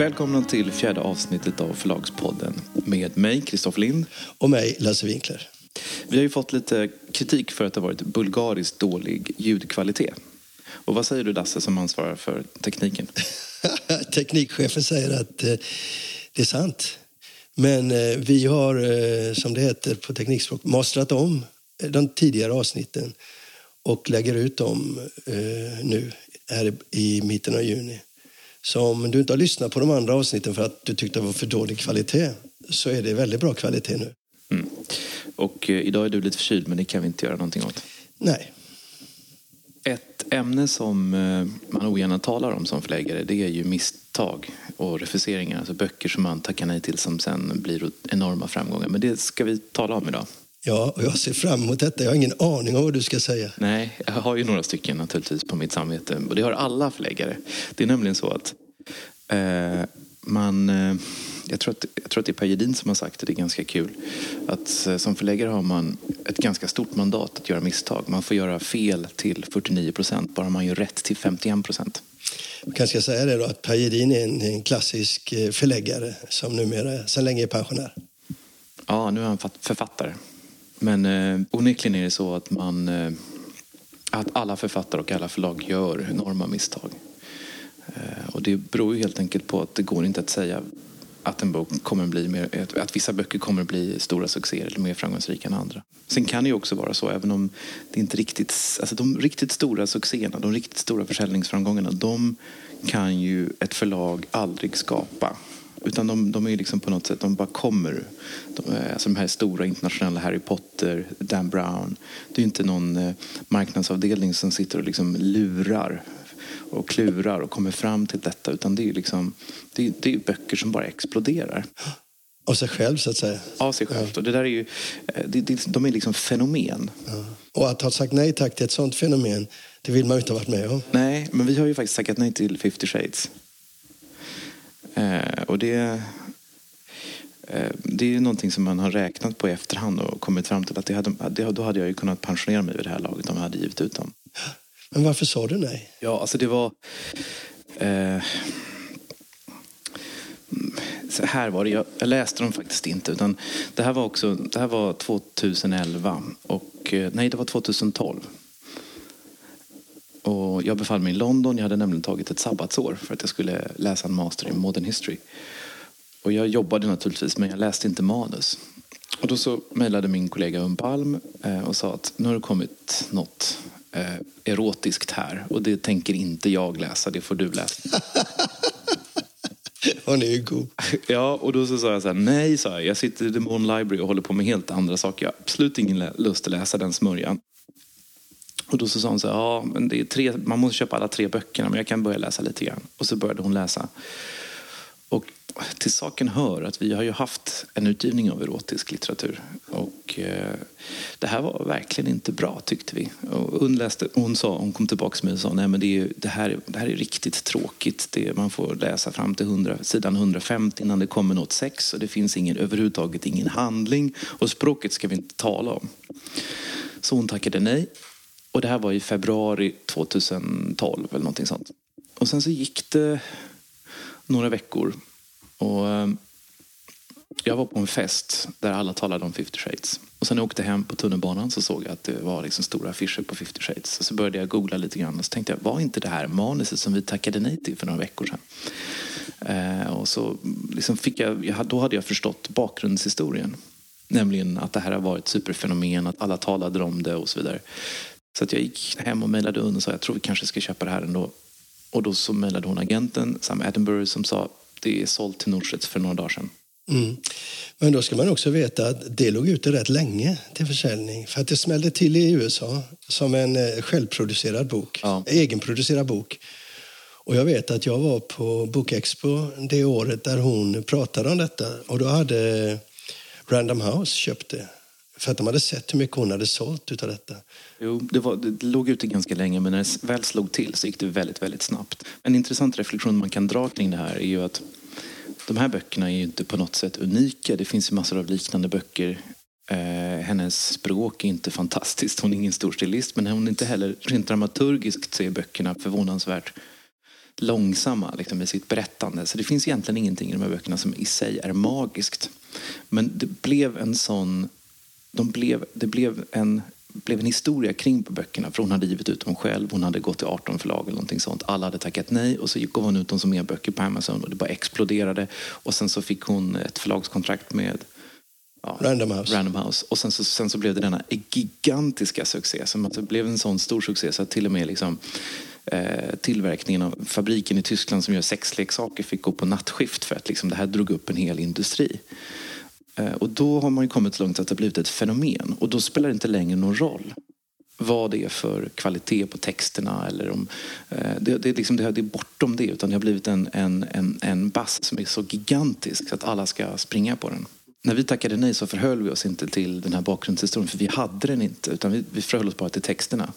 Välkomna till fjärde avsnittet av Förlagspodden med mig, Kristoffer Lind. Och mig, Lasse Winkler. Vi har ju fått lite kritik för att det varit bulgariskt dålig ljudkvalitet. Och vad säger du Lasse som ansvarar för tekniken? Teknikchefen säger att eh, det är sant. Men eh, vi har, eh, som det heter på teknikspråk, mastrat om de tidigare avsnitten och lägger ut dem eh, nu här i, mitten av juni. Så om du inte har lyssnat på de andra avsnitten för att du tyckte det var för dålig kvalitet så är det väldigt bra kvalitet nu. Mm. Och eh, idag är du lite förkyld men det kan vi inte göra någonting åt. Nej. Ett ämne som eh, man ogärna talar om som förläggare det är ju misstag och refuseringar. Alltså böcker som man tackar nej till som sen blir enorma framgångar. Men det ska vi tala om idag. Ja, och jag ser fram emot detta. Jag har ingen aning om vad du ska säga. Nej, jag har ju några stycken naturligtvis på mitt samvete. Och det har alla förläggare. Det är nämligen så att eh, man... Eh, jag, tror att, jag tror att det är Per Gedin som har sagt det, det är ganska kul. Att eh, som förläggare har man ett ganska stort mandat att göra misstag. Man får göra fel till 49 procent, bara man gör rätt till 51 procent. Jag kanske ska säga det då, att Per Gedin är en, en klassisk eh, förläggare som numera sedan länge är pensionär. Ja, nu är han författare. Men eh, onekligen är det så att man eh, att alla författare och alla förlag gör enorma misstag. Eh, och det beror ju helt enkelt på att det går inte att säga att en bok kommer bli mer, att vissa böcker kommer att bli stora succéer eller mer framgångsrika än andra. Sen kan det ju också vara så, även om det inte riktigt, alltså de riktigt stora succéerna, de riktigt stora försäljningsframgångarna, de kan ju ett förlag aldrig skapa. Utan de, de är liksom på något sätt, de bara kommer. De, alltså de här stora internationella Harry Potter, Dan Brown. Det är inte någon eh, marknadsavdelning som sitter och liksom lurar och klurar och kommer fram till detta. Utan det är liksom, det är, det är böcker som bara exploderar. Av sig själv så att säga? Av sig själv. Ja. Och det där är ju, eh, det, det, de är liksom fenomen. Ja. Och att ha sagt nej tack till ett sånt fenomen, det vill man ju inte ha varit med om. Nej, men vi har ju faktiskt sagt nej till 50 Shades. Eh, och det, eh, det är någonting som man har räknat på i efterhand och kommit fram till att det hade, det, då hade jag ju kunnat pensionera mig vid det här laget om jag hade givit ut dem. Men varför sa du nej? Ja, alltså det var... Eh, så här var det, jag, jag, läste dem faktiskt inte. Utan det här var också, det här var 2011 och eh, nej det var 2012. Och jag befann mig i London. Jag hade nämligen tagit ett sabbatsår för att jag skulle läsa en master i modern history. Och jag jobbade naturligtvis, men jag läste inte manus. Och då så mejlade min kollega Un Palm eh, och sa att nu har det kommit något eh, erotiskt här. Och det tänker inte jag läsa, det får du läsa. Hon är ju god. Ja, och då så sa jag så här, nej, sa jag. Jag sitter i Demon Library och håller på med helt andra saker. Jag har absolut ingen lust att läsa den smörjan. Och då så sa hon så här, ja, men det är tre, man måste köpa alla tre böckerna, men jag kan börja läsa lite grann. Och så började hon läsa. Och till saken hör att vi har ju haft en utgivning av erotisk litteratur. Och eh, det här var verkligen inte bra tyckte vi. Och hon, läste, hon, sa, hon kom tillbaka med mig och sa nej men det, är, det, här, det här är riktigt tråkigt. Det, man får läsa fram till 100, sidan 150 innan det kommer något sex. Och det finns ingen, överhuvudtaget ingen handling. Och språket ska vi inte tala om. Så hon tackade nej. Och det här var i februari 2012 eller någonting sånt. Och sen så gick det några veckor. Och eh, jag var på en fest där alla talade om 50 shades. Och sen när jag åkte hem på tunnelbanan så såg jag att det var liksom stora affischer på 50 shades. Och så började jag googla lite grann och så tänkte jag, var inte det här manuset som vi tackade nej till för några veckor sedan? Eh, och så liksom fick jag, då hade jag förstått bakgrundshistorien. Nämligen att det här har varit superfenomen, att alla talade om det och så vidare. Så att jag gick hem och mejlade und och sa jag tror vi kanske ska köpa det här ändå. Och då så mejlade hon agenten Sam Attenborough som sa det är sålt till Norstedts för några dagar sedan. Mm. Men då ska man också veta att det låg ute rätt länge till försäljning. För att det smällde till i USA som en eh, självproducerad bok, ja. egenproducerad bok. Och jag vet att jag var på Bokexpo det året där hon pratade om detta. Och då hade Random House köpt det. För att de hade sett hur mycket hon hade sålt utav detta. Jo, det, var, det låg ute ganska länge men när det väl slog till så gick det väldigt, väldigt snabbt. En intressant reflektion man kan dra kring det här är ju att de här böckerna är ju inte på något sätt unika. Det finns ju massor av liknande böcker Eh, hennes språk är inte fantastiskt, hon är ingen stor stilist, men hon är inte heller, rent dramaturgiskt så är böckerna förvånansvärt långsamma liksom, i sitt berättande. Så det finns egentligen ingenting i de här böckerna som i sig är magiskt. Men det blev en sån... De blev, det blev en, blev en historia kring böckerna. För hon hade givit ut dem själv. Hon hade gått till 18 förlag eller någonting sånt. Alla hade tackat nej och så gav hon ut dem som e-böcker på Amazon och det bara exploderade. Och sen så fick hon ett förlagskontrakt med ja, Random House. Random House. Och sen så, sen så blev det denna gigantiska succé. Som alltså blev en sån stor succé så att till och med liksom Eh, tillverkningen av fabriken i Tyskland som gör sexleksaker fick gå på nattskift för att liksom, det här drog upp en hel industri. Eh, och då har man ju kommit så långt att det har blivit ett fenomen och då spelar det inte längre någon roll vad det är för kvalitet på texterna. Eller om, eh, det, det, liksom, det, är bortom det, utan det har blivit en, en, en, en bass som är så gigantisk så att alla ska springa på den. När vi tackade nej så förhöll vi oss inte till den här bakgrundshistorien för vi hade den inte, utan vi, vi förhöll oss bara till texterna.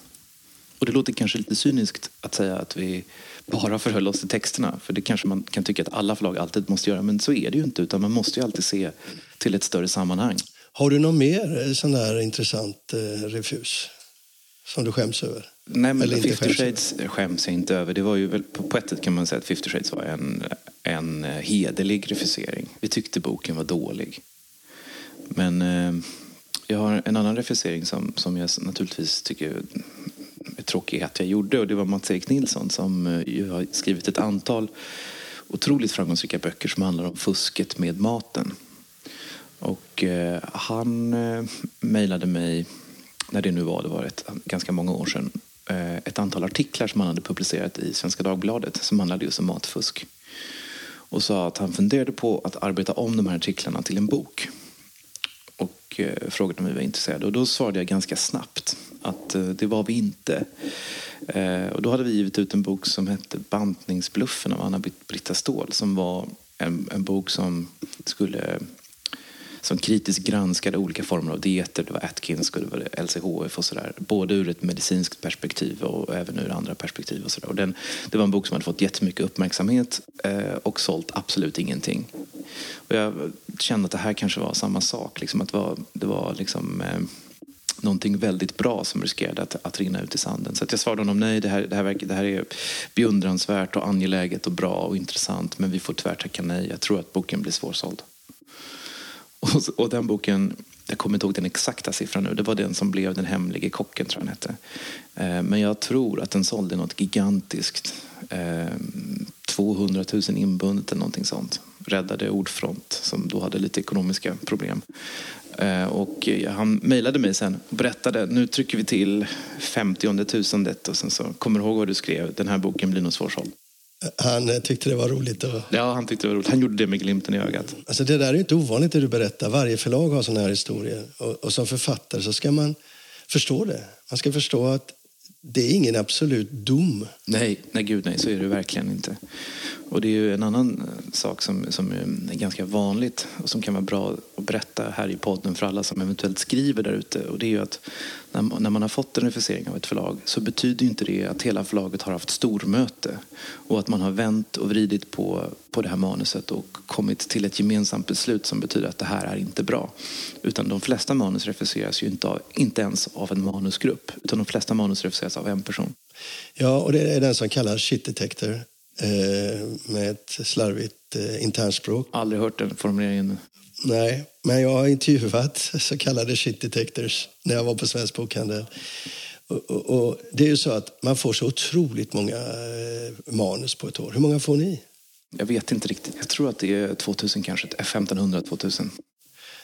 Och det låter kanske lite cyniskt att säga att vi bara förhöll oss till texterna. För det kanske man kan tycka att alla förlag alltid måste göra. Men så är det ju inte. Utan man måste ju alltid se till ett större sammanhang. Har du någon mer sån där intressant eh, refus? Som du skäms över? Nej, men Eller 50 Shades skäms jag inte över. Det var ju väl, på ett sätt kan man säga att 50 Shades var en, en hederlig refusering. Vi tyckte boken var dålig. Men eh, jag har en annan refusering som, som jag naturligtvis tycker tråkighet jag gjorde. Och det var Mats-Erik Nilsson som eh, ju har skrivit ett antal otroligt framgångsrika böcker som handlar om fusket med maten. Och eh, han eh, mejlade mig, när det nu var, det var ett, ganska många år sedan, eh, ett antal artiklar som han hade publicerat i Svenska Dagbladet som handlade just om matfusk. Och sa att han funderade på att arbeta om de här artiklarna till en bok och eh, frågade om vi var intresserade. Och då svarade jag ganska snabbt att eh, det var vi inte. Eh, och då hade vi givit ut en bok som hette Bantningsbluffen av Anna-Britta Ståhl som var en, en bok som skulle som kritiskt granskade olika former av dieter. Det var Atkins och det var LCHF och sådär. Både ur ett medicinskt perspektiv och även ur andra perspektiv. Och så och den, det var en bok som hade fått jättemycket uppmärksamhet eh, och sålt absolut ingenting. Och jag kände att det här kanske var samma sak. Liksom, att det var, det var liksom, eh, någonting väldigt bra som riskerade att, att rinna ut i sanden. Så jag svarade honom nej, det här, det, här, det här är beundransvärt och angeläget och bra och intressant men vi får tyvärr tacka nej. Jag tror att boken blir svårsåld. Och, och den boken, jag kommer inte ihåg den exakta siffran nu, det var den som blev Den hemlige kocken tror jag den hette. Eh, men jag tror att den sålde något gigantiskt. Eh, 200 000 inbundet eller någonting sånt. Räddade Ordfront som då hade lite ekonomiska problem. Eh, och han mejlade mig sen och berättade, nu trycker vi till 50 tusendet och sen så, kommer du ihåg vad du skrev? Den här boken blir nog svårsåld. Han eh, tyckte det var roligt. Och... Ja, han tyckte det var roligt. Han gjorde det med glimten i ögat. Alltså det där är inte ovanligt det du berättar. Varje förlag har sådana här historier. Och, och som författare så ska man förstå det. Man ska förstå att det är ingen absolut dom. Nej, nej gud nej, så är det verkligen inte. Och det är ju en annan eh, sak som, som är ganska vanligt och som kan vara bra att berätta här i podden för alla som eventuellt skriver där ute. Och det är ju att när man, har fått en refusering av ett förlag så betyder inte det att hela förlaget har haft stormöte och att man har vänt och vridit på, på det här manuset och kommit till ett gemensamt beslut som betyder att det här är inte bra. Utan de flesta manus refuseras ju inte, av, inte ens av en manusgrupp utan de flesta manus refuseras av en person. Ja, och det är den som kallas shit detector Eh, med ett slarvigt eh, internspråk. Aldrig hört den formuleringen. Nej, men jag har intervjuat så kallade shit detectors när jag var på Svensk Bokhandel. Och, och, och, det är ju så att man får så otroligt många eh, manus på ett år. Hur många får ni? Jag vet inte riktigt. Jag tror att det är 2000 kanske. 1500-2000.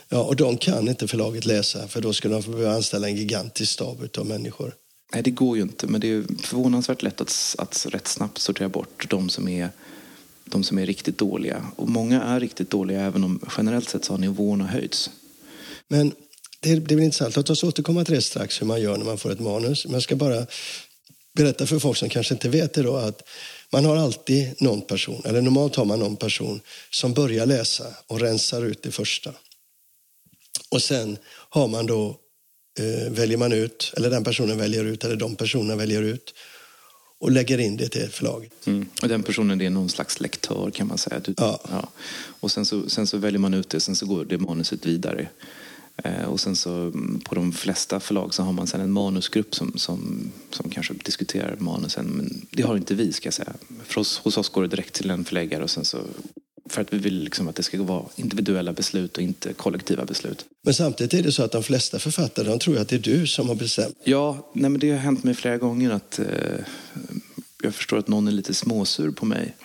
Ja, och de kan inte förlaget läsa för då skulle de få behöva anställa en gigantisk stab av människor. Nej, det går ju inte. Men det är förvånansvärt lätt att, att rätt snabbt sortera bort de som är de som är riktigt dåliga. Och många är riktigt dåliga även om generellt sett så har nivåerna höjts. Men det, det blir intressant. Låt oss återkomma till det strax hur man gör när man får ett manus. Men jag ska bara berätta för folk som kanske inte vet det då att man har alltid någon person, eller normalt har man någon person som börjar läsa och rensar ut det första. Och sen har man då eh, väljer man ut, eller den personen väljer ut, eller de personerna väljer ut och lägger in det till förlaget. Mm. Och den personen det är någon slags lektör kan man säga. Du, ja. ja. Och sen så, sen så väljer man ut det, sen så går det manuset vidare. Eh, och sen så mm, på de flesta förlag så har man sen en manusgrupp som, som, som kanske diskuterar manusen. Men det har inte vi ska jag säga. För oss, hos oss går det direkt till en förläggare och sen så för att vi vill liksom att det ska vara individuella beslut och inte kollektiva beslut. Men samtidigt är det så att de flesta författare de tror att det är du som har bestämt. Ja, nej men det har hänt mig flera gånger att eh, jag förstår att någon är lite småsur på mig.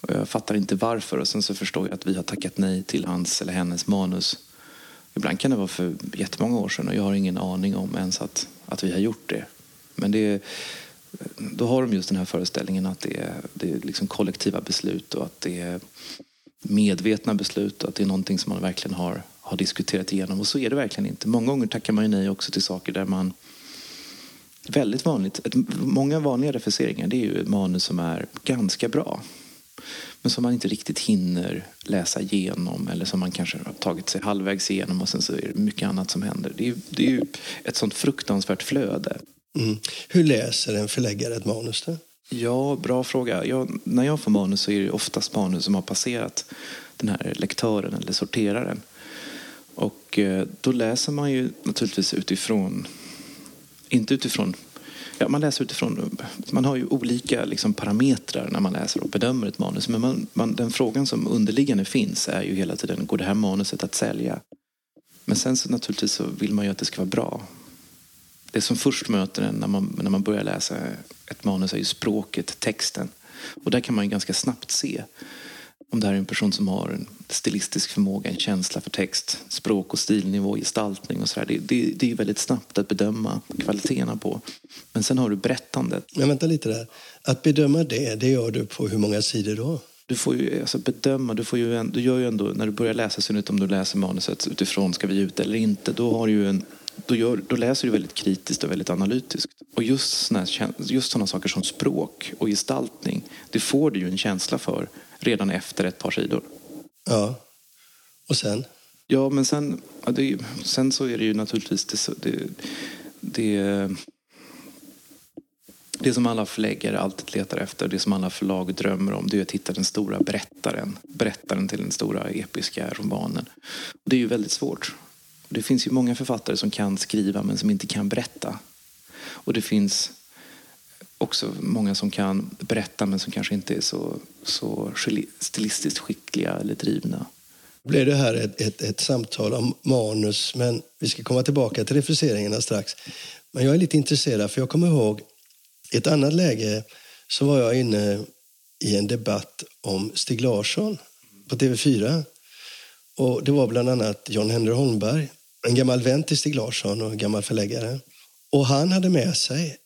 Och jag fattar inte varför och sen så förstår jag att vi har tackat nej till hans eller hennes manus. Ibland kan det vara för jättemånga år sedan och jag har ingen aning om ens att, att vi har gjort det. Men det då har de just den här föreställningen att det är, det är liksom kollektiva beslut och att det är medvetna beslut och att det är någonting som man verkligen har, har diskuterat igenom. Och så är det verkligen inte. Många gånger tackar man ju nej också till saker där man Väldigt vanligt. Ett, många vanliga refuseringar det är ju manus som är ganska bra. Men som man inte riktigt hinner läsa igenom eller som man kanske har tagit sig halvvägs igenom och sen så är det mycket annat som händer. Det är, det är ju ett sånt fruktansvärt flöde. Mm. Hur läser en förläggare ett manus då? Ja, bra fråga. Jag, när jag får manus så är det oftast manus som har passerat den här lektören eller sorteraren. Och eh, då läser man ju naturligtvis utifrån, inte utifrån Ja, man läser utifrån, man har ju olika liksom, parametrar när man läser och bedömer ett manus. Men man, man, den frågan som underliggande finns är ju hela tiden, går det här manuset att sälja? Men sen så naturligtvis så vill man ju att det ska vara bra. Det som först möter en när man, när man börjar läsa ett manus är ju språket, texten. Och där kan man ju ganska snabbt se om det här är en person som har en stilistisk förmåga, en känsla för text, språk och stilnivå, gestaltning och sådär. Det, det, det är väldigt snabbt att bedöma kvaliteterna på. Men sen har du berättandet. Men vänta lite där. Att bedöma det, det gör du på hur många sidor då? Du får ju alltså bedöma, du, får ju, du gör ju ändå, när du börjar läsa, så om du läser manuset utifrån ska vi ut eller inte, då har du ju en då, gör, då läser du väldigt kritiskt och väldigt analytiskt. Och just sådana, just sådana saker som språk och gestaltning, det får du ju en känsla för redan efter ett par sidor. Ja, och sen? Ja, men sen, ja, det, sen så är det ju naturligtvis det, det, det, det som alla förläggare alltid letar efter, det som alla förlag drömmer om, det är att hitta den stora berättaren. Berättaren till den stora episka romanen. Det är ju väldigt svårt. Det finns ju många författare som kan skriva men som inte kan berätta. Och det finns också många som kan berätta men som kanske inte är så, så stilistiskt skickliga eller drivna. blev det här ett, ett, ett, samtal om manus, men vi ska komma tillbaka till refuseringarna strax. Men jag är lite intresserad, för jag kommer ihåg i ett annat läge så var jag inne i en debatt om Stig Larsson på TV4. Och det var bland annat John Henry Holmberg, en gammal vän till Stig Larsson och en gammal förläggare. Och han hade med sig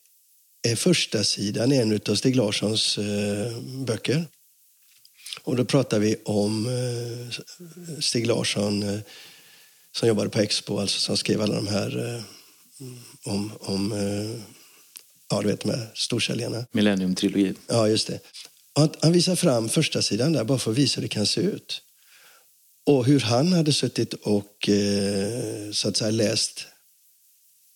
första sidan i en av Stig Larssons eh, böcker. Och då pratar vi om eh, Stig Larsson eh, som jobbade på Expo, alltså som skrev alla de här eh, om, om eh, ja, du vet, de här storsäljarna. Millennium-trilogi. Ja, just det. Han, han, visar fram första sidan där bara för att visa hur det kan se ut. Och hur han hade suttit och eh, så att säga läst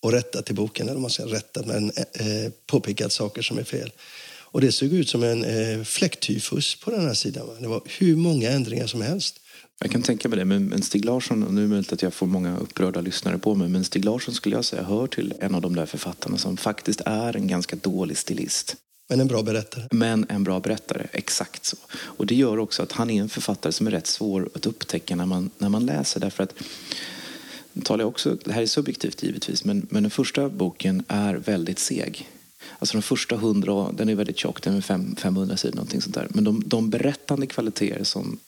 och rättat i boken, eller man ska rättat, men eh, påpekat saker som är fel. Och det såg ut som en eh, fläcktyfus på den här sidan. Va? Det var hur många ändringar som helst. Jag kan tänka mig det, men Stig Larsson, och nu är det möjligt att jag får många upprörda lyssnare på mig, men Stig Larsson skulle jag säga hör till en av de där författarna som faktiskt är en ganska dålig stilist. Men en bra berättare. Men en bra berättare, exakt så. Och det gör också att han är en författare som är rätt svår att upptäcka när man, när man läser. Därför att talar jag också, det här är subjektivt givetvis, men, men den första boken är väldigt seg. Alltså de första hundra, den är väldigt tjock, den är fem, 500 sidor någonting sånt där. Men de, de berättande kvaliteter som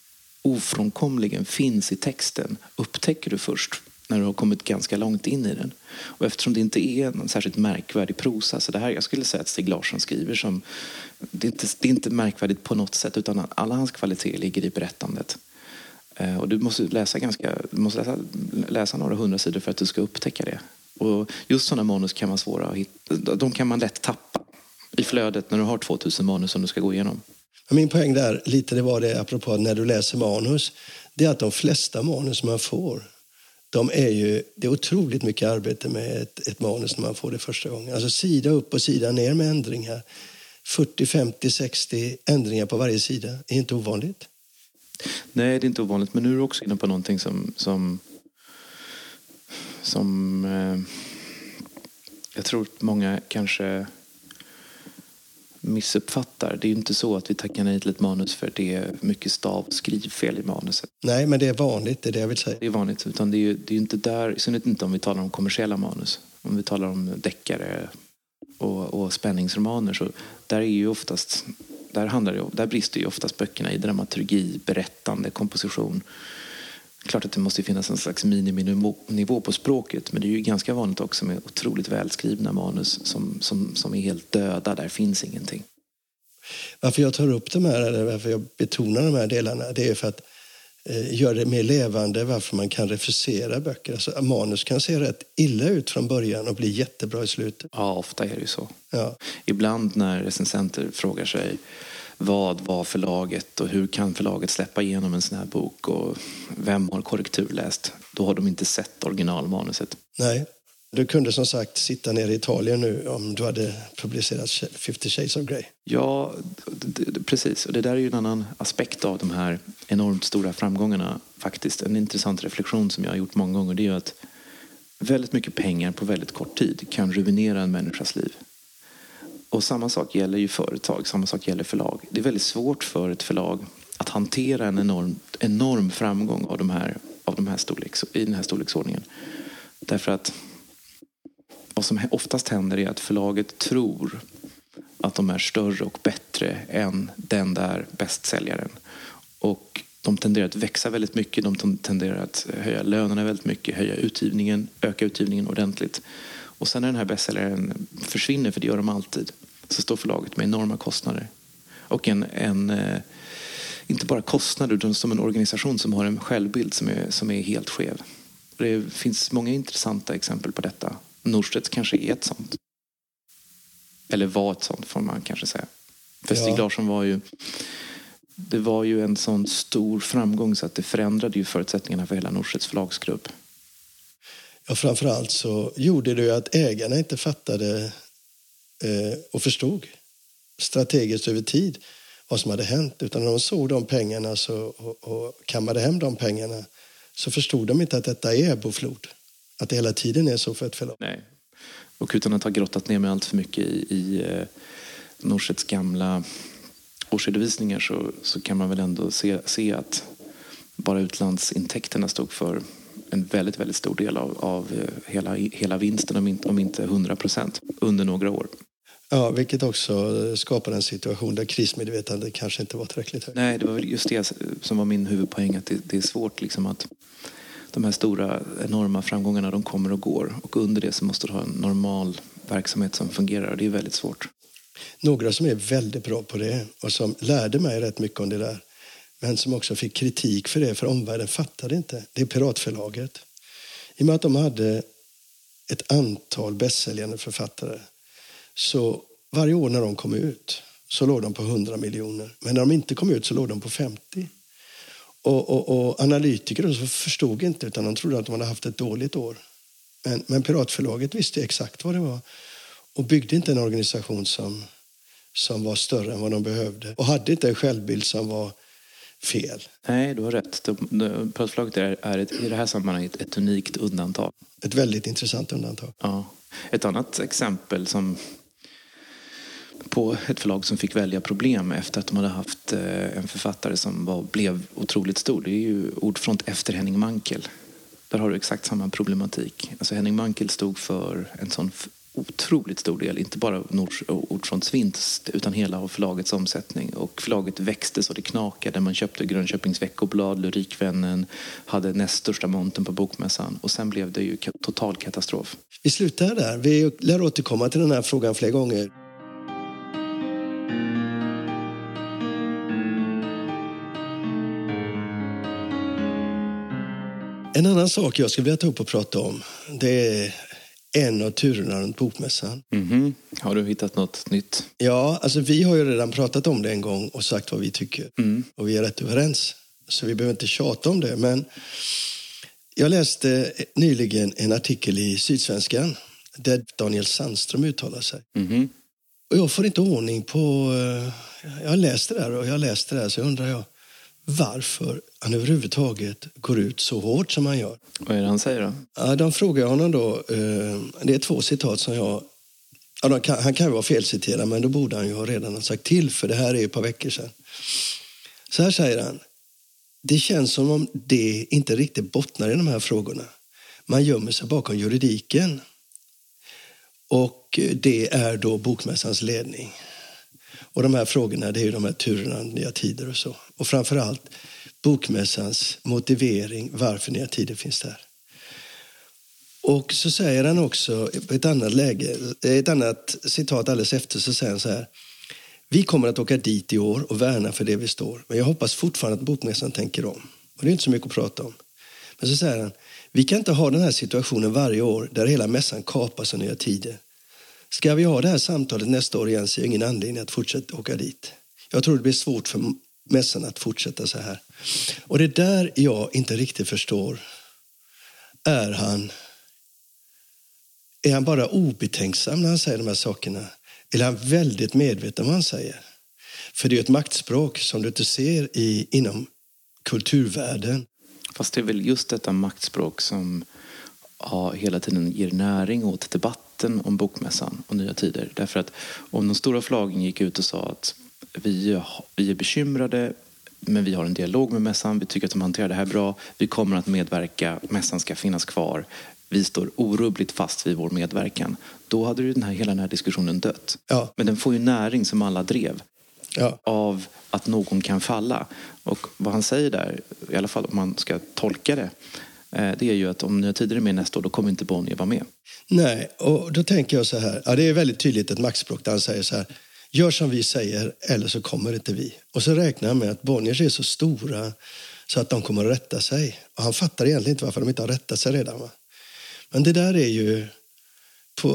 ofrånkomligen finns i texten upptäcker du först när du har kommit ganska långt in i den. Och eftersom det inte är någon särskilt märkvärdig prosa, så det här, jag skulle säga att Stig Larsson skriver som, det är inte, det är inte märkvärdigt på något sätt, utan alla hans kvaliteter ligger i berättandet. Eh, och du måste läsa, ganska, du måste läsa, läsa några hundra sidor för att du ska upptäcka det. Och just sådana manus kan man svåra att hitta. De kan man lätt tappa i flödet när du har 2000 manus som du ska gå igenom. Min poäng där, lite det var det apropå när du läser manus, det är att de flesta manus man får, de är ju, det är otroligt mycket arbete med ett, ett manus när man får det första gången. Alltså sida upp och sida ner med ändringar. 40, 50, 60 ändringar på varje sida är inte ovanligt. Nej, det är inte ovanligt. Men nu är du också inne på någonting som, som som eh, jag tror att många kanske missuppfattar. Det är ju inte så att vi tackar nej till ett manus för det är mycket stav och skrivfel i manuset. Nej, men det är vanligt, det är det jag vill säga. Det är vanligt, utan det är ju det är inte där, i synnerhet inte om vi talar om kommersiella manus. Om vi talar om deckare och, och spänningsromaner så där är ju oftast där, handlar det, där brister ju oftast böckerna i dramaturgi, berättande, komposition. Klart att det måste finnas en slags miniminivå på språket men det är ju ganska vanligt också med otroligt välskrivna manus som, som, som är helt döda, där finns ingenting. Varför jag tar upp de här, eller varför jag betonar de här delarna, det är för att eh, göra det mer levande, varför man kan refusera böcker. Alltså, manus kan se rätt illa ut från början och bli jättebra i slutet. Ja, ofta är det ju så. Ja. Ibland när recensenter frågar sig vad var förlaget och hur kan förlaget släppa igenom en sån här bok och vem har korrekturläst? Då har de inte sett originalmanuset. Nej, du kunde som sagt sitta nere i Italien nu om du hade publicerat 50 shades of Grey. Ja, precis. Och det där är ju en annan aspekt av de här enormt stora framgångarna. Faktiskt en intressant reflektion som jag har gjort många gånger det är ju att väldigt mycket pengar på väldigt kort tid kan ruinera en människas liv. Och samma sak gäller ju företag, samma sak gäller förlag. Det är väldigt svårt för ett förlag att hantera en enorm, enorm framgång av, de här, av de här storleks, i den här storleksordningen. Därför att vad som oftast händer är att förlaget tror att de är större och bättre än den där bästsäljaren. Och de tenderar att växa väldigt mycket, de tenderar att höja lönerna väldigt mycket, höja utgivningen, öka utgivningen ordentligt. Och sen när den här bästsäljaren försvinner, för det gör de alltid, så står förlaget med enorma kostnader. Och en, en eh, inte bara kostnader, utan som en organisation som har en självbild som är, som är helt skev. Det finns många intressanta exempel på detta. Norstedts kanske är ett sånt. Eller var ett sånt, får man kanske säga. För Stig. Larsson var ju... Det var ju en sån stor framgång så att det förändrade ju förutsättningarna för hela Norstedts förlagsgrupp. Ja, framförallt så gjorde det ju att ägarna inte fattade eh, och förstod strategiskt över tid vad som hade hänt. Utan när de såg de pengarna så, och, och kammade hem de pengarna så förstod de inte att detta är ebboflod. Att det hela tiden är så för ett förlag. Nej. Och utan att ha grottat ner mig allt för mycket i, i eh, Norsets gamla årsredovisningar så, så kan man väl ändå se, se att bara utlandsintäkterna stod för en väldigt, väldigt stor del av, av eh, hela, hela vinsten, om inte, om inte 100 procent, under några år. Ja, vilket också skapar en situation där krismedvetandet kanske inte var tillräckligt högt. Nej, det var just det som var min huvudpoäng, att det, det är svårt liksom att de här stora, enorma framgångarna, de kommer och går. Och under det så måste du ha en normal verksamhet som fungerar och det är väldigt svårt. Några som är väldigt bra på det och som lärde mig rätt mycket om det där men som också fick kritik för det, för omvärlden fattade inte. Det är Piratförlaget. I och med att de hade ett antal bästsäljande författare så varje år när de kom ut så låg de på 100 miljoner. Men när de inte kom ut så låg de på 50. Och, och, och analytiker så förstod inte utan de trodde att de hade haft ett dåligt år. Men, men Piratförlaget visste exakt vad det var och byggde inte en organisation som, som var större än vad de behövde och hade inte en självbild som var fel. Nej, du har rätt. Pratförlaget är, är ett, i det här sammanhanget ett unikt undantag. Ett väldigt intressant undantag. Ja. Ett annat exempel som på ett förlag som fick välja problem efter att de hade haft eh, en författare som var, blev otroligt stor. Det är ju Ordfront efter Henning Mankel. Där har du exakt samma problematik. Alltså Henning Mankel stod för en sån otroligt stor del, inte bara Nordfronts vinst utan hela förlagets omsättning. Och förlaget växte så det knakade. Man köpte Grönköpings veckoblad, Lyrikvännen, hade näst största monten på Bokmässan och sen blev det ju total katastrof. Vi slutar där. Vi lär återkomma till den här frågan fler gånger. En annan sak jag skulle vilja ta upp och prata om det är en av turerna runt Bokmässan. Mm -hmm. Har du hittat något nytt? Ja, alltså vi har ju redan pratat om det en gång och sagt vad vi tycker. Mm. Och vi är rätt överens. Så vi behöver inte tjata om det. Men jag läste nyligen en artikel i Sydsvenskan där Daniel Sandström uttalar sig. Mm -hmm. Och jag får inte ordning på... Eh, jag har läst det där och jag läste det där så undrar jag varför han överhuvudtaget går ut så hårt som han gör. Vad är det han säger då? Ja, de frågar honom då, eh, det är två citat som jag ja, kan, han kan ju vara felciterad, men då borde han ju ha redan sagt till, för det här är ett par veckor sedan. Så här säger han. Det känns som om det inte riktigt bottnar i de här frågorna. Man gömmer sig bakom juridiken. Och det är då Bokmässans ledning. Och de här frågorna, det är ju de här turerna, nya tider och så. Och framför allt Bokmässans motivering varför nya tider finns där. Och så säger han också på ett annat läge, ett annat citat alldeles efter, så säger han så här. Vi kommer att åka dit i år och värna för det vi står. Men jag hoppas fortfarande att Bokmässan tänker om. Och det är inte så mycket att prata om. Men så säger han, vi kan inte ha den här situationen varje år där hela mässan kapas av nya tider. Ska vi ha det här samtalet nästa år igen så är ingen anledning att fortsätta åka dit. Jag tror det blir svårt för mässan att fortsätta så här. Och det där jag inte riktigt förstår. Är han, är han bara obetänksam när han säger de här sakerna? Eller är han väldigt medveten om vad han säger? För det är ett maktspråk som du inte ser i, inom kulturvärlden. Fast det är väl just detta maktspråk som ja, hela tiden ger näring åt debatten om Bokmässan och Nya Tider. Därför att om de stora förlagen gick ut och sa att vi, vi är bekymrade men vi har en dialog med mässan, vi tycker att de hanterar det här bra, vi kommer att medverka, mässan ska finnas kvar, vi står orubbligt fast vid vår medverkan. Då hade ju den här, hela den här diskussionen dött. Ja. Men den får ju näring som alla drev Ja. av att någon kan falla. Och vad han säger där, i alla fall om man ska tolka det, Eh, det är ju att om Nya Tider är med nästa år, då kommer inte Bonnier vara med. Nej, och då tänker jag så här. Ja, det är väldigt tydligt ett maktspråk där han säger så här. Gör som vi säger eller så kommer inte vi. Och så räknar han med att Bonniers är så stora så att de kommer att rätta sig. Och han fattar egentligen inte varför de inte har rättat sig redan. Va? Men det där är ju... På,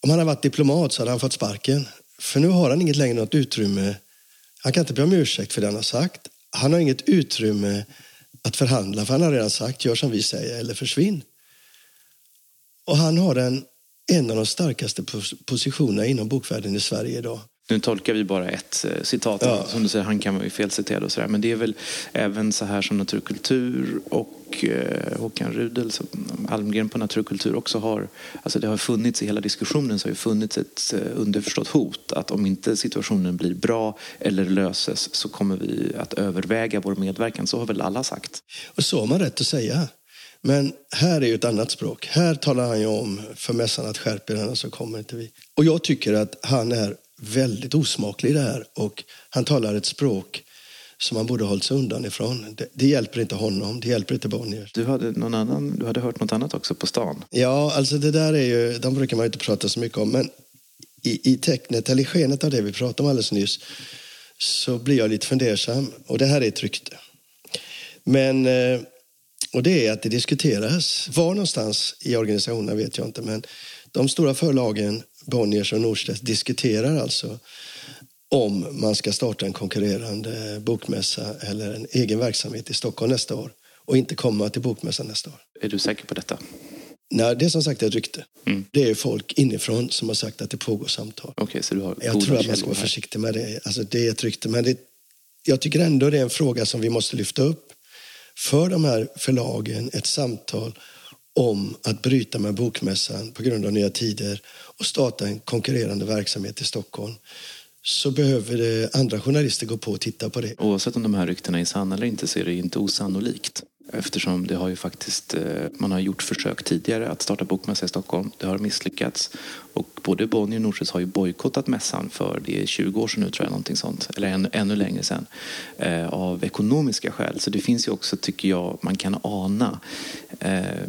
om han hade varit diplomat så hade han fått sparken. För nu har han inget längre något utrymme. Han kan inte be om ursäkt för det han har sagt. Han har inget utrymme att förhandla för han har redan sagt gör som vi säger eller försvinn. Och han har en, en av de starkaste positionerna inom bokvärlden i Sverige idag. Nu tolkar vi bara ett eh, citat. Ja. Som du säger, han kan vara felciterad och sådär. Men det är väl även så här som Naturkultur och eh, Håkan Rudel, som Almgren på Naturkultur också har. Alltså det har funnits i hela diskussionen så har det funnits ett eh, underförstått hot att om inte situationen blir bra eller löses så kommer vi att överväga vår medverkan. Så har väl alla sagt. Och så har man rätt att säga. Men här är ju ett annat språk. Här talar han ju om för mässan att skärper den så kommer inte vi. Och jag tycker att han är väldigt osmaklig i det här och han talar ett språk som man borde hållit sig undan ifrån. Det, det hjälper inte honom, det hjälper inte Bonnier. Du hade, någon annan, du hade hört något annat också på stan. Ja, alltså det där är ju, de brukar man inte prata så mycket om, men i, i tecknet, eller i skenet av det vi pratade om alldeles nyss, så blir jag lite fundersam. Och det här är ett rykte. Men, eh, och det är att det diskuteras. Var någonstans i organisationen vet jag inte, men de stora förlagen, Bonniers och Norstedts, diskuterar alltså om man ska starta en konkurrerande bokmässa eller en egen verksamhet i Stockholm nästa år och inte komma till bokmässan nästa år. Är du säker på detta? Nej, det är som sagt ett rykte. Mm. Det är folk inifrån som har sagt att det pågår samtal. Okej, så du har Jag tror att man ska vara försiktig med det. Alltså, det är ett rykte, men det, jag tycker ändå det är en fråga som vi måste lyfta upp för de här förlagen, ett samtal om att bryta med bokmässan på grund av nya tider och starta en konkurrerande verksamhet i Stockholm så behöver det andra journalister gå på och titta på det. Oavsett om de här ryktena är sanna eller inte så är det inte osannolikt. Eftersom det har ju faktiskt, eh, man har gjort försök tidigare att starta bokmässa i Stockholm. Det har misslyckats. Och både Bonnier och Norstedts har ju bojkottat mässan för, det är 20 år sedan nu tror jag, någonting sånt. Eller ännu, ännu längre sedan. Eh, av ekonomiska skäl. Så det finns ju också, tycker jag, man kan ana eh,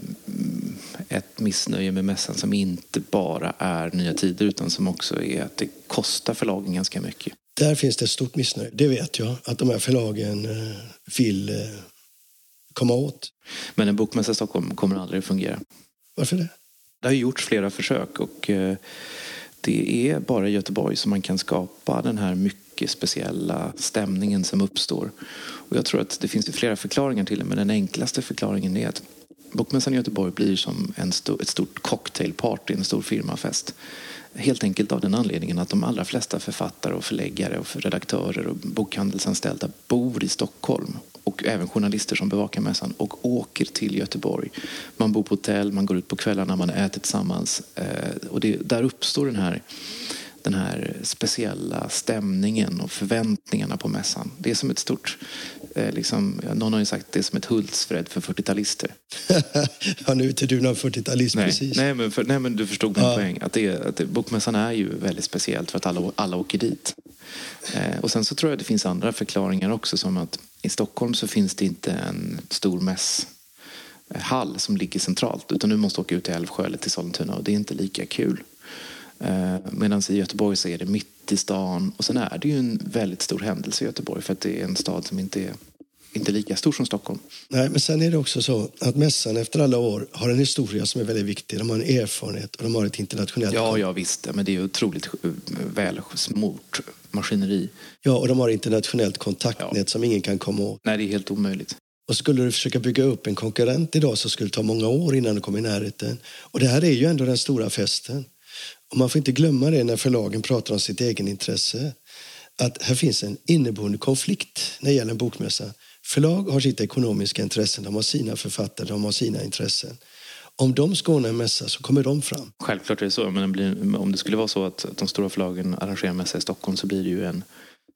ett missnöje med mässan som inte bara är nya tider utan som också är att det kostar förlagen ganska mycket. Där finns det ett stort missnöje. Det vet jag att de här förlagen eh, vill eh, komma åt. Men en bokmässa i Stockholm kommer aldrig att fungera. Varför det? Det har gjorts flera försök och eh, det är bara i Göteborg som man kan skapa den här mycket speciella stämningen som uppstår. Och jag tror att det finns flera förklaringar till det men den enklaste förklaringen är att Bokmässan i Göteborg blir som en stor, ett stort cocktailparty, en stor firmafest. Helt enkelt av den anledningen att de allra flesta författare och förläggare och redaktörer och bokhandelsanställda bor i Stockholm och även journalister som bevakar mässan och åker till Göteborg. Man bor på hotell, man går ut på kvällarna, man äter tillsammans. Eh, och det, där uppstår den här den här speciella stämningen och förväntningarna på mässan. Det är som ett stort, liksom, någon har ju sagt det är som ett Hultsfred för 40-talister. ja, nu är inte du någon 40-talist nej, precis. Nej men, för, nej, men du förstod min ja. poäng. Att det, att det, bokmässan är ju väldigt speciellt för att alla, alla åker dit. Eh, och sen så tror jag det finns andra förklaringar också som att i Stockholm så finns det inte en stor mässhall som ligger centralt utan du måste åka ut till Älvsjö eller till Sollentuna och det är inte lika kul. Eh, Medan i Göteborg så är det mitt i stan. Och sen är det ju en väldigt stor händelse i Göteborg för att det är en stad som inte är inte lika stor som Stockholm. Nej, men sen är det också så att mässan efter alla år har en historia som är väldigt viktig. De har en erfarenhet och de har ett internationellt... Ja, ja visst. Men det är otroligt väl smort maskineri. Ja, och de har internationellt kontaktnät ja. som ingen kan komma åt. Nej, det är helt omöjligt. Och skulle du försöka bygga upp en konkurrent idag så skulle det ta många år innan du kommer i närheten. Och det här är ju ändå den stora festen. Och man får inte glömma det när förlagen pratar om sitt egenintresse. Att här finns en inneboende konflikt när det gäller en bokmässa. Förlag har sitt ekonomiska intressen, de har sina författare, de har sina intressen. Om de ska ordna en mässa så kommer de fram. Självklart är det så. Men om det skulle vara så att de stora förlagen arrangerar en mässa i Stockholm så blir det ju en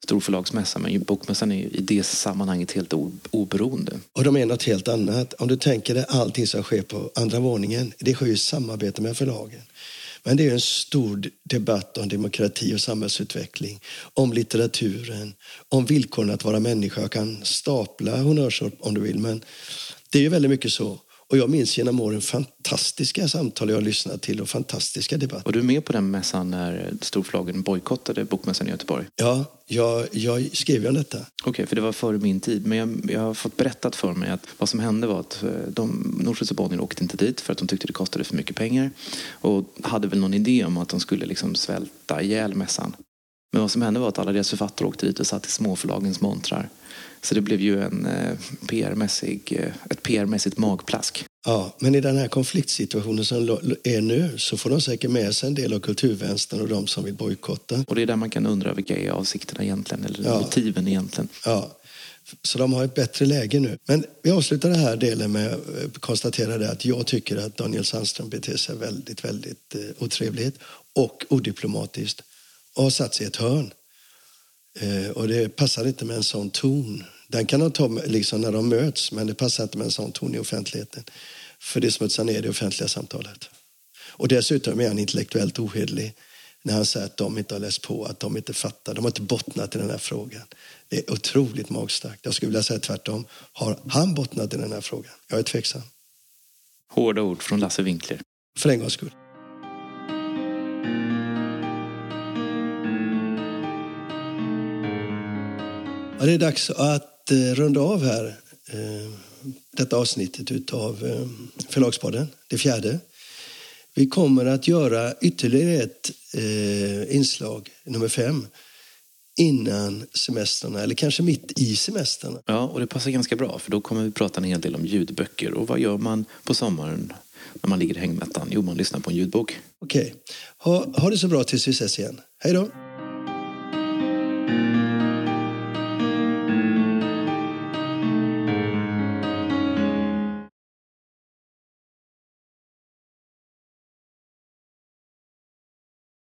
stor förlagsmässa. Men bokmässan är i det sammanhanget helt oberoende. Och de är något helt annat. Om du tänker dig allting som sker på andra våningen. Det sker ju i samarbete med förlagen. Men det är en stor debatt om demokrati och samhällsutveckling, om litteraturen, om villkoren att vara människa. Jag kan stapla honnörsord om du vill, men det är ju väldigt mycket så. Och jag minns genom åren fantastiska samtal jag har lyssnat till och fantastiska debatter. Var du med på den mässan när storförlagen bojkottade Bokmässan i Göteborg? Ja, jag, jag skrev om detta. Okej, okay, för det var före min tid. Men jag, jag, har fått berättat för mig att vad som hände var att eh, de, Norstedts och Bonnier åkte inte dit för att de tyckte det kostade för mycket pengar. Och hade väl någon idé om att de skulle liksom svälta ihjäl mässan. Men vad som hände var att alla deras författare åkte dit och satt i småförlagens montrar. Så det blev ju en eh, PR-mässig, eh, ett PR-mässigt magplask. Ja, men i den här konfliktsituationen som är nu så får de säkert med sig en del av kulturvänstern och de som vill bojkotta. Och det är där man kan undra vilka är avsikterna egentligen, eller ja. motiven egentligen. Ja, så de har ett bättre läge nu. Men vi avslutar den här delen med att eh, konstatera att jag tycker att Daniel Sandström beter sig väldigt, väldigt otrevligt och odiplomatiskt och har satt sig i ett hörn. Eh, och det passar inte med en sån ton. Den kan de ta liksom när de möts, men det passar inte med en sån ton i offentligheten. För det smutsar ner det offentliga samtalet. Och dessutom är han intellektuellt ohederlig när han säger att de inte har läst på, att de inte fattar. De har inte bottnat i den här frågan. Det är otroligt magstarkt. Jag skulle vilja säga tvärtom. Har han bottnat i den här frågan? Jag är tveksam. Hårda ord från Lasse Winkler. För en gångs skull. Ja, det är dags att eh, runda av här eh, detta avsnittet av eh, Förlagspodden, det fjärde. Vi kommer att göra ytterligare ett inslag, nummer fem, innan semestrarna, eller kanske mitt i semestrarna. Ja, och det passar ganska bra, för då kommer vi prata en hel del om ljudböcker. Och vad gör man på sommaren när man ligger i hängmattan? Jo, man lyssnar på en ljudbok. Okej. Okay. Ha, ha det så bra tills vi ses igen. Hej då!